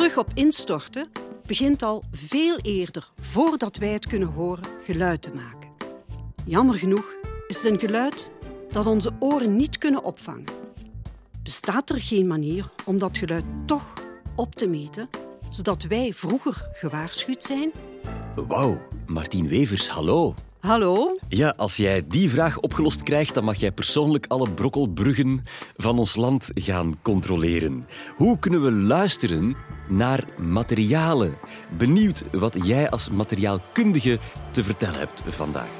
brug op instorten begint al veel eerder, voordat wij het kunnen horen, geluid te maken. Jammer genoeg is het een geluid dat onze oren niet kunnen opvangen. Bestaat er geen manier om dat geluid toch op te meten, zodat wij vroeger gewaarschuwd zijn? Wauw, Martien Wevers, hallo. Hallo? Ja, als jij die vraag opgelost krijgt, dan mag jij persoonlijk alle brokkelbruggen van ons land gaan controleren. Hoe kunnen we luisteren naar materialen? Benieuwd wat jij als materiaalkundige te vertellen hebt vandaag.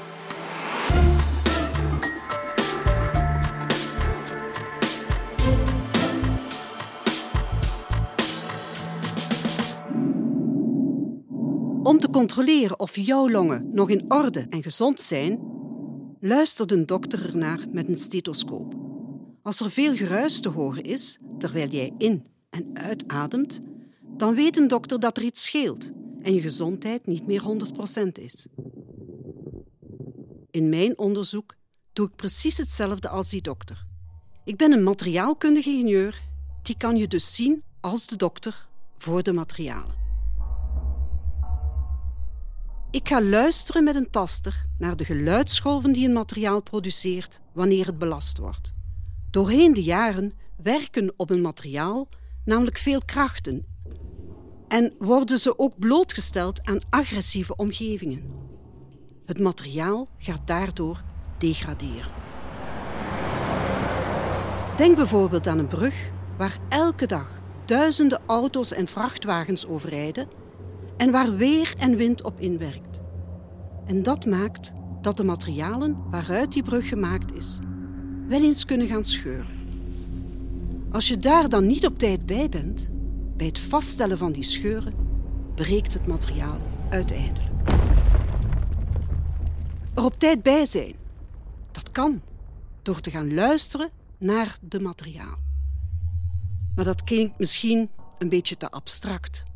Controleren of jouw longen nog in orde en gezond zijn, luistert een dokter ernaar met een stethoscoop. Als er veel geruis te horen is terwijl jij in- en uitademt, dan weet een dokter dat er iets scheelt en je gezondheid niet meer 100% is. In mijn onderzoek doe ik precies hetzelfde als die dokter. Ik ben een materiaalkundige ingenieur, die kan je dus zien als de dokter voor de materialen. Ik ga luisteren met een taster naar de geluidsgolven die een materiaal produceert wanneer het belast wordt. Doorheen de jaren werken op een materiaal namelijk veel krachten en worden ze ook blootgesteld aan agressieve omgevingen. Het materiaal gaat daardoor degraderen. Denk bijvoorbeeld aan een brug waar elke dag duizenden auto's en vrachtwagens overrijden en waar weer en wind op inwerkt. En dat maakt dat de materialen waaruit die brug gemaakt is, wel eens kunnen gaan scheuren. Als je daar dan niet op tijd bij bent, bij het vaststellen van die scheuren, breekt het materiaal uiteindelijk. Er op tijd bij zijn, dat kan door te gaan luisteren naar de materiaal. Maar dat klinkt misschien een beetje te abstract.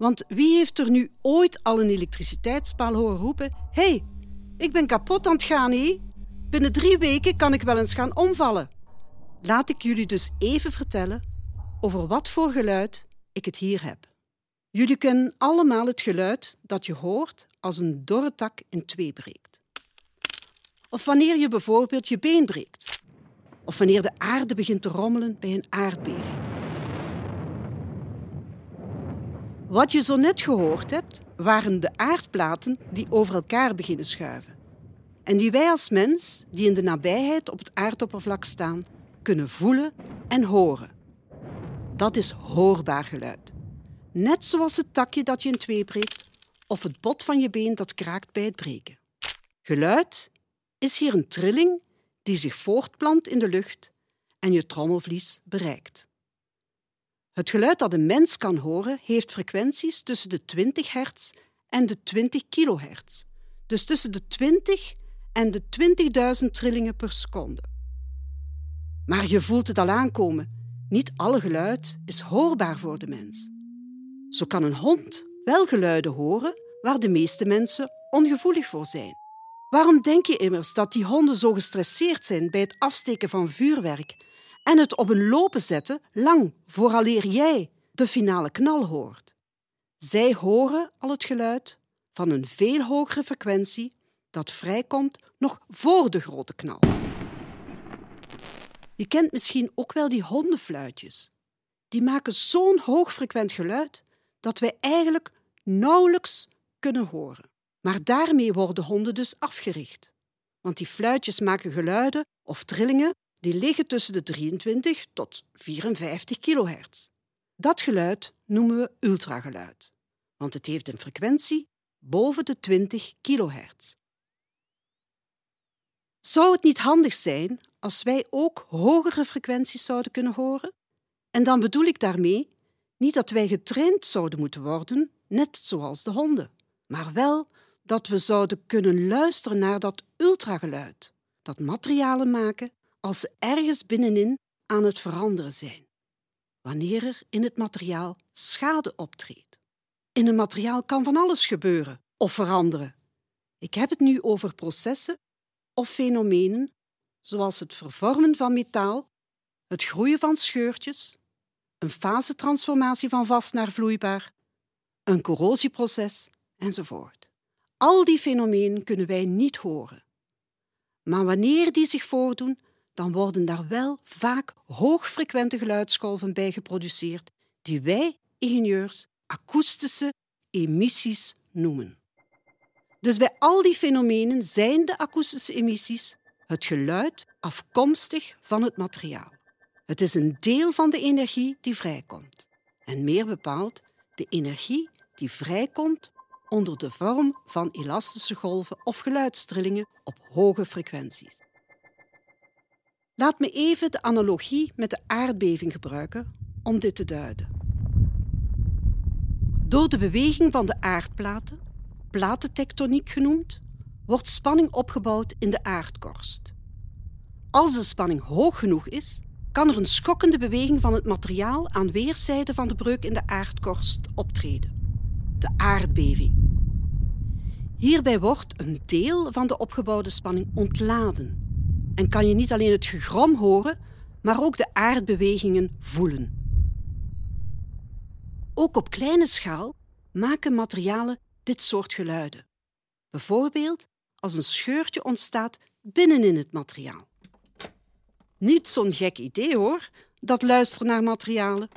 Want wie heeft er nu ooit al een elektriciteitspaal horen roepen: Hé, hey, ik ben kapot aan het gaan, hé? Binnen drie weken kan ik wel eens gaan omvallen. Laat ik jullie dus even vertellen over wat voor geluid ik het hier heb. Jullie kennen allemaal het geluid dat je hoort als een dorre tak in twee breekt. Of wanneer je bijvoorbeeld je been breekt. Of wanneer de aarde begint te rommelen bij een aardbeving. Wat je zo net gehoord hebt, waren de aardplaten die over elkaar beginnen schuiven. En die wij als mens, die in de nabijheid op het aardoppervlak staan, kunnen voelen en horen. Dat is hoorbaar geluid. Net zoals het takje dat je in twee breekt of het bot van je been dat kraakt bij het breken. Geluid is hier een trilling die zich voortplant in de lucht en je trommelvlies bereikt. Het geluid dat een mens kan horen heeft frequenties tussen de 20 hertz en de 20 kilohertz, dus tussen de 20 en de 20.000 trillingen per seconde. Maar je voelt het al aankomen. Niet alle geluid is hoorbaar voor de mens. Zo kan een hond wel geluiden horen waar de meeste mensen ongevoelig voor zijn. Waarom denk je immers dat die honden zo gestresseerd zijn bij het afsteken van vuurwerk en het op een lopen zetten lang vooraleer jij de finale knal hoort? Zij horen al het geluid van een veel hogere frequentie dat vrijkomt nog voor de grote knal. Je kent misschien ook wel die hondenfluitjes. Die maken zo'n hoogfrequent geluid dat wij eigenlijk nauwelijks kunnen horen. Maar daarmee worden honden dus afgericht. Want die fluitjes maken geluiden of trillingen die liggen tussen de 23 tot 54 kilohertz. Dat geluid noemen we ultrageluid, want het heeft een frequentie boven de 20 kilohertz. Zou het niet handig zijn als wij ook hogere frequenties zouden kunnen horen? En dan bedoel ik daarmee niet dat wij getraind zouden moeten worden, net zoals de honden, maar wel dat we zouden kunnen luisteren naar dat ultrageluid, dat materialen maken als ze ergens binnenin aan het veranderen zijn, wanneer er in het materiaal schade optreedt. In een materiaal kan van alles gebeuren of veranderen. Ik heb het nu over processen of fenomenen zoals het vervormen van metaal, het groeien van scheurtjes, een fasetransformatie van vast naar vloeibaar, een corrosieproces enzovoort. Al die fenomenen kunnen wij niet horen. Maar wanneer die zich voordoen, dan worden daar wel vaak hoogfrequente geluidsgolven bij geproduceerd, die wij, ingenieurs, akoestische emissies noemen. Dus bij al die fenomenen zijn de akoestische emissies het geluid afkomstig van het materiaal. Het is een deel van de energie die vrijkomt. En meer bepaald de energie die vrijkomt onder de vorm van elastische golven of geluidstrillingen op hoge frequenties. Laat me even de analogie met de aardbeving gebruiken om dit te duiden. Door de beweging van de aardplaten, platentectoniek genoemd, wordt spanning opgebouwd in de aardkorst. Als de spanning hoog genoeg is, kan er een schokkende beweging van het materiaal aan weerszijden van de breuk in de aardkorst optreden. De aardbeving. Hierbij wordt een deel van de opgebouwde spanning ontladen en kan je niet alleen het gegrom horen, maar ook de aardbewegingen voelen. Ook op kleine schaal maken materialen dit soort geluiden. Bijvoorbeeld als een scheurtje ontstaat binnenin het materiaal. Niet zo'n gek idee hoor, dat luisteren naar materialen.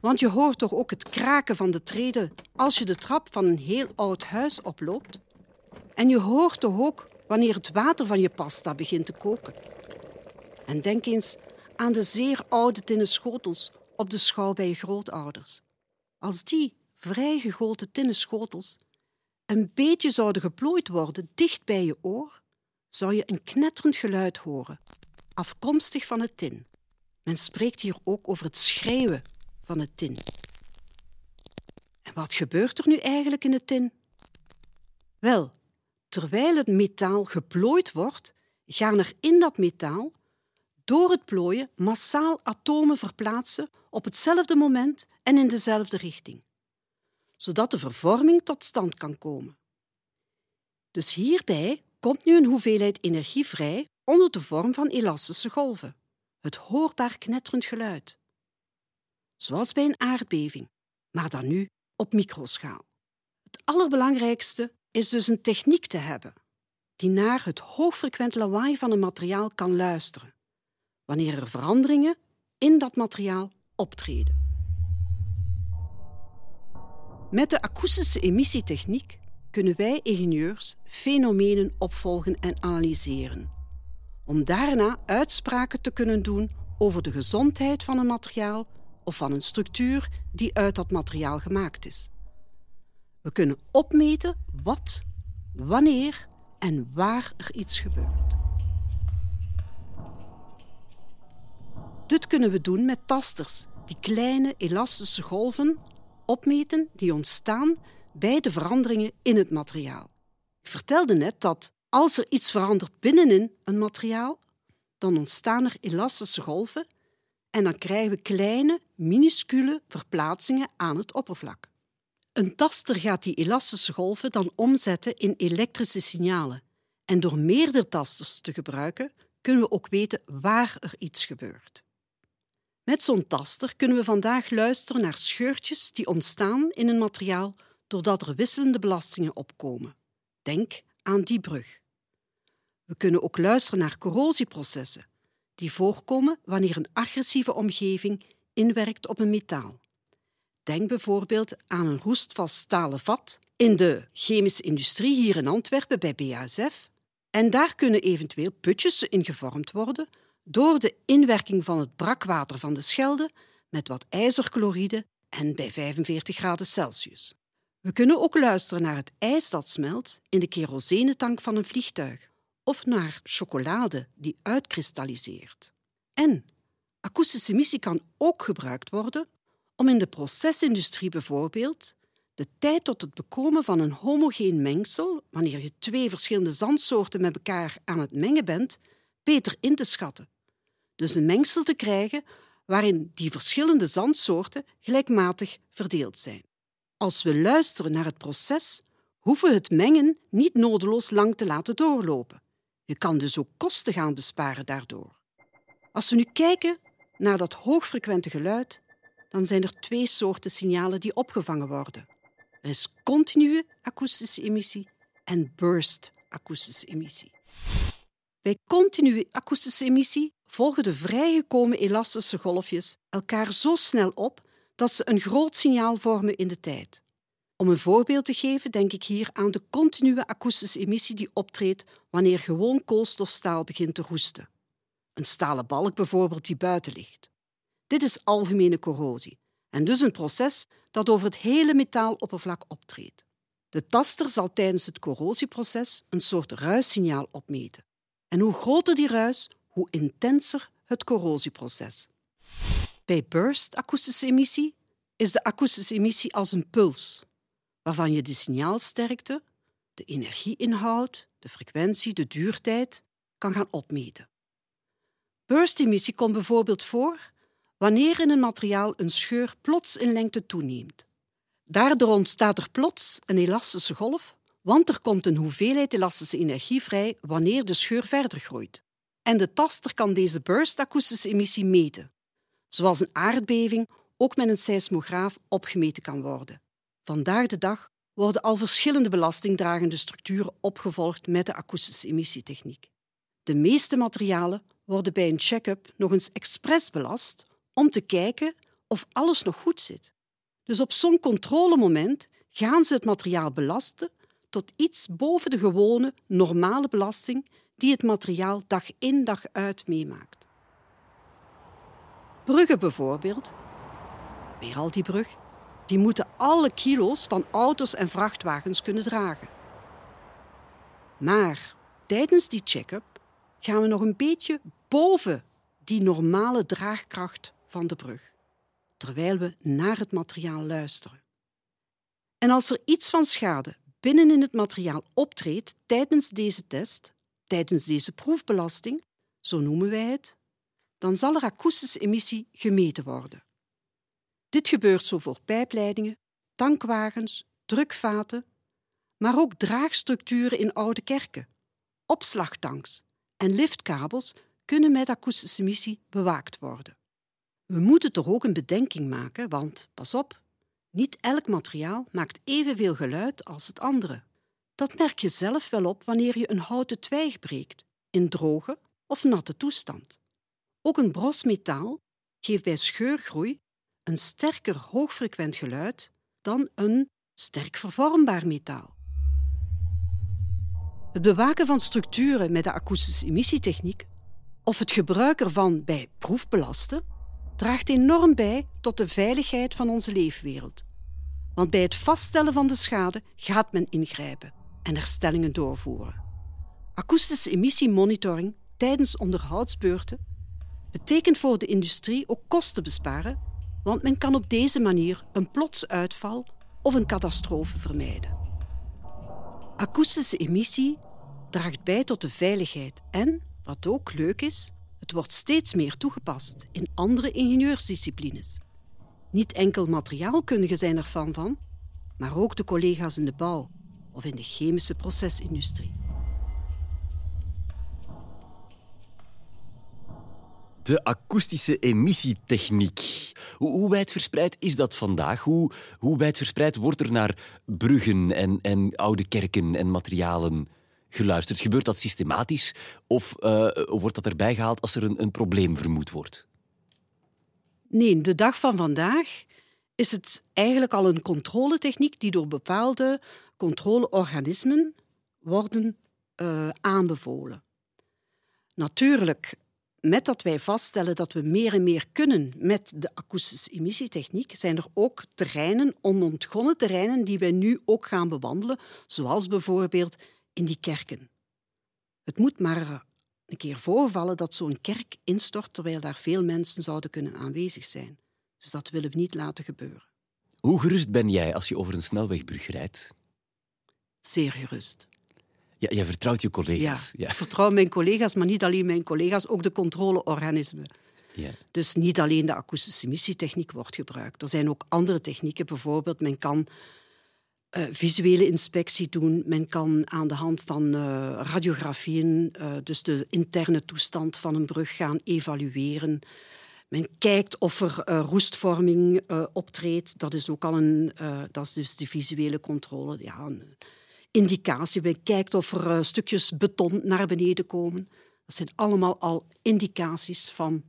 Want je hoort toch ook het kraken van de treden als je de trap van een heel oud huis oploopt? En je hoort toch ook wanneer het water van je pasta begint te koken. En denk eens aan de zeer oude tinnen schotels op de schouw bij je grootouders. Als die vrij gegoten tinnen schotels een beetje zouden geplooid worden dicht bij je oor, zou je een knetterend geluid horen, afkomstig van het tin. Men spreekt hier ook over het schreeuwen van het tin. En wat gebeurt er nu eigenlijk in het tin? Wel, terwijl het metaal geplooid wordt, gaan er in dat metaal door het plooien massaal atomen verplaatsen op hetzelfde moment en in dezelfde richting zodat de vervorming tot stand kan komen. Dus hierbij komt nu een hoeveelheid energie vrij onder de vorm van elastische golven, het hoorbaar knetterend geluid. Zoals bij een aardbeving, maar dan nu op microschaal. Het allerbelangrijkste is dus een techniek te hebben die naar het hoogfrequent lawaai van een materiaal kan luisteren, wanneer er veranderingen in dat materiaal optreden. Met de akoestische emissietechniek kunnen wij ingenieurs fenomenen opvolgen en analyseren, om daarna uitspraken te kunnen doen over de gezondheid van een materiaal of van een structuur die uit dat materiaal gemaakt is. We kunnen opmeten wat, wanneer en waar er iets gebeurt. Dit kunnen we doen met tasters die kleine elastische golven opmeten die ontstaan bij de veranderingen in het materiaal. Ik vertelde net dat als er iets verandert binnenin een materiaal, dan ontstaan er elastische golven en dan krijgen we kleine, minuscule verplaatsingen aan het oppervlak. Een taster gaat die elastische golven dan omzetten in elektrische signalen. En door meerdere tasters te gebruiken, kunnen we ook weten waar er iets gebeurt. Met zo'n taster kunnen we vandaag luisteren naar scheurtjes die ontstaan in een materiaal doordat er wisselende belastingen opkomen. Denk aan die brug. We kunnen ook luisteren naar corrosieprocessen, die voorkomen wanneer een agressieve omgeving inwerkt op een metaal. Denk bijvoorbeeld aan een roestvast stalen vat in de chemische industrie hier in Antwerpen bij BASF. En daar kunnen eventueel putjes in gevormd worden door de inwerking van het brakwater van de Schelde met wat ijzerchloride en bij 45 graden Celsius. We kunnen ook luisteren naar het ijs dat smelt in de kerosenetank van een vliegtuig of naar chocolade die uitkristalliseert. En akoestische emissie kan ook gebruikt worden om in de procesindustrie bijvoorbeeld de tijd tot het bekomen van een homogeen mengsel, wanneer je twee verschillende zandsoorten met elkaar aan het mengen bent, beter in te schatten dus een mengsel te krijgen waarin die verschillende zandsoorten gelijkmatig verdeeld zijn. Als we luisteren naar het proces, hoeven we het mengen niet nodeloos lang te laten doorlopen. Je kan dus ook kosten gaan besparen daardoor. Als we nu kijken naar dat hoogfrequente geluid, dan zijn er twee soorten signalen die opgevangen worden. Er is continue akoestische emissie en burst akoestische emissie. Bij continue akoestische emissie volgen de vrijgekomen elastische golfjes elkaar zo snel op dat ze een groot signaal vormen in de tijd. Om een voorbeeld te geven, denk ik hier aan de continue akoestische emissie die optreedt wanneer gewoon koolstofstaal begint te roesten. Een stalen balk bijvoorbeeld die buiten ligt. Dit is algemene corrosie en dus een proces dat over het hele metaaloppervlak optreedt. De taster zal tijdens het corrosieproces een soort ruissignaal opmeten. En hoe groter die ruis, hoe intenser het corrosieproces. Bij burst akoestische emissie is de akoestische emissie als een puls, waarvan je de signaalsterkte, de energieinhoud, de frequentie, de duurtijd kan gaan opmeten. Burstemissie komt bijvoorbeeld voor wanneer in een materiaal een scheur plots in lengte toeneemt. Daardoor ontstaat er plots een elastische golf, want er komt een hoeveelheid elastische energie vrij wanneer de scheur verder groeit. En de taster kan deze burst-akoestische emissie meten, zoals een aardbeving ook met een seismograaf opgemeten kan worden. Vandaag de dag worden al verschillende belastingdragende structuren opgevolgd met de akoestische emissietechniek. De meeste materialen worden bij een check-up nog eens expres belast om te kijken of alles nog goed zit. Dus op zo'n controlemoment gaan ze het materiaal belasten tot iets boven de gewone, normale belasting die het materiaal dag in dag uit meemaakt. Bruggen bijvoorbeeld, weer al die brug, die moeten alle kilo's van auto's en vrachtwagens kunnen dragen. Maar tijdens die check-up gaan we nog een beetje boven die normale draagkracht van de brug, terwijl we naar het materiaal luisteren. En als er iets van schade binnen in het materiaal optreedt tijdens deze test, tijdens deze proefbelasting, zo noemen wij het, dan zal er akoestische emissie gemeten worden. Dit gebeurt zo voor pijpleidingen, tankwagens, drukvaten, maar ook draagstructuren in oude kerken, opslagtanks en liftkabels kunnen met akoestische emissie bewaakt worden. We moeten toch ook een bedenking maken, want pas op, niet elk materiaal maakt evenveel geluid als het andere. Dat merk je zelf wel op wanneer je een houten twijg breekt, in droge of natte toestand. Ook een brosmetaal geeft bij scheurgroei een sterker hoogfrequent geluid dan een sterk vervormbaar metaal. Het bewaken van structuren met de akoestische emissietechniek of het gebruik ervan bij proefbelasten draagt enorm bij tot de veiligheid van onze leefwereld. Want bij het vaststellen van de schade gaat men ingrijpen en herstellingen doorvoeren. Akoestische emissiemonitoring tijdens onderhoudsbeurten betekent voor de industrie ook kosten besparen, want men kan op deze manier een plots uitval of een catastrofe vermijden. Akoestische emissie draagt bij tot de veiligheid en, wat ook leuk is, het wordt steeds meer toegepast in andere ingenieursdisciplines. Niet enkel materiaalkundigen zijn er fan van, maar ook de collega's in de bouw of in de chemische procesindustrie. De akoestische emissietechniek. Hoe, hoe wijd verspreid is dat vandaag? Hoe, hoe wijd verspreid wordt er naar bruggen en, en oude kerken en materialen geluisterd? Gebeurt dat systematisch of uh, wordt dat erbij gehaald als er een, een probleem vermoed wordt? Nee, de dag van vandaag is het eigenlijk al een controletechniek die door bepaalde controleorganismen worden uh, aanbevolen. Natuurlijk, met dat wij vaststellen dat we meer en meer kunnen met de akoestische emissietechniek, zijn er ook terreinen, onontgonnen terreinen, die wij nu ook gaan bewandelen, zoals bijvoorbeeld in die kerken. Het moet maar een keer voorvallen dat zo'n kerk instort terwijl daar veel mensen zouden kunnen aanwezig zijn. Dus dat willen we niet laten gebeuren. Hoe gerust ben jij als je over een snelwegbrug rijdt? Zeer gerust. Ja, jij vertrouwt je collega's. Ja, ik vertrouw mijn collega's, maar niet alleen mijn collega's, ook de controleorganismen. Ja. Dus niet alleen de akoestische emissietechniek wordt gebruikt. Er zijn ook andere technieken. Bijvoorbeeld, men kan uh, visuele inspectie doen. Men kan aan de hand van uh, radiografieën, uh, dus de interne toestand van een brug, gaan evalueren. Men kijkt of er roestvorming optreedt. Dat is ook al een, dat is dus de visuele controle. Ja, een indicatie. Men kijkt of er stukjes beton naar beneden komen. Dat zijn allemaal al indicaties van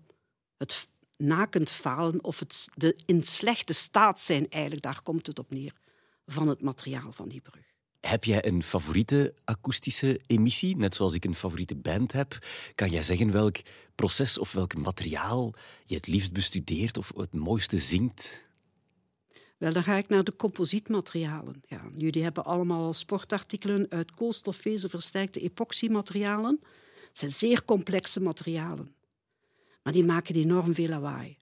het nakend falen of het de in slechte staat zijn. Eigenlijk, daar komt het op neer, van het materiaal van die brug. Heb jij een favoriete akoestische emissie, net zoals ik een favoriete band heb? Kan jij zeggen welk proces of welk materiaal je het liefst bestudeert of het mooiste zingt? Wel, dan ga ik naar de composietmaterialen. Ja, jullie hebben allemaal sportartikelen uit koolstofvezel versterkte epoxymaterialen. Het zijn zeer complexe materialen, maar die maken enorm veel lawaai.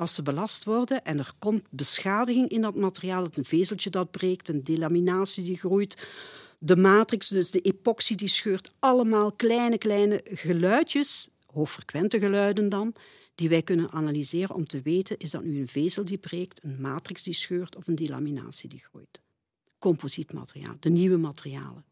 Als ze belast worden en er komt beschadiging in dat materiaal, een vezeltje dat breekt, een delaminatie die groeit, de matrix, dus de epoxy die scheurt, allemaal kleine, kleine geluidjes, hoogfrequente geluiden dan, die wij kunnen analyseren om te weten, is dat nu een vezel die breekt, een matrix die scheurt of een delaminatie die groeit. Composietmateriaal, de nieuwe materialen.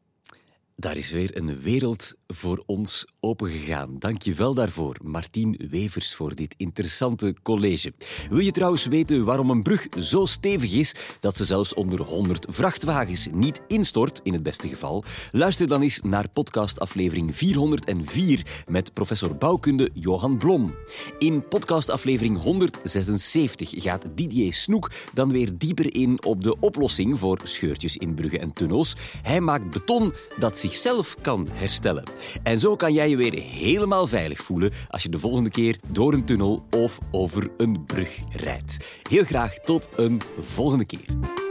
Daar is weer een wereld voor ons opengegaan. Dank je wel daarvoor, Martien Wevers, voor dit interessante college. Wil je trouwens weten waarom een brug zo stevig is dat ze zelfs onder 100 vrachtwagens niet instort, in het beste geval? Luister dan eens naar podcastaflevering 404 met professor bouwkunde Johan Blom. In podcastaflevering 176 gaat Didier Snoek dan weer dieper in op de oplossing voor scheurtjes in bruggen en tunnels. Hij maakt beton dat zichzelf kan herstellen. En zo kan jij je weer helemaal veilig voelen als je de volgende keer door een tunnel of over een brug rijdt. Heel graag tot een volgende keer.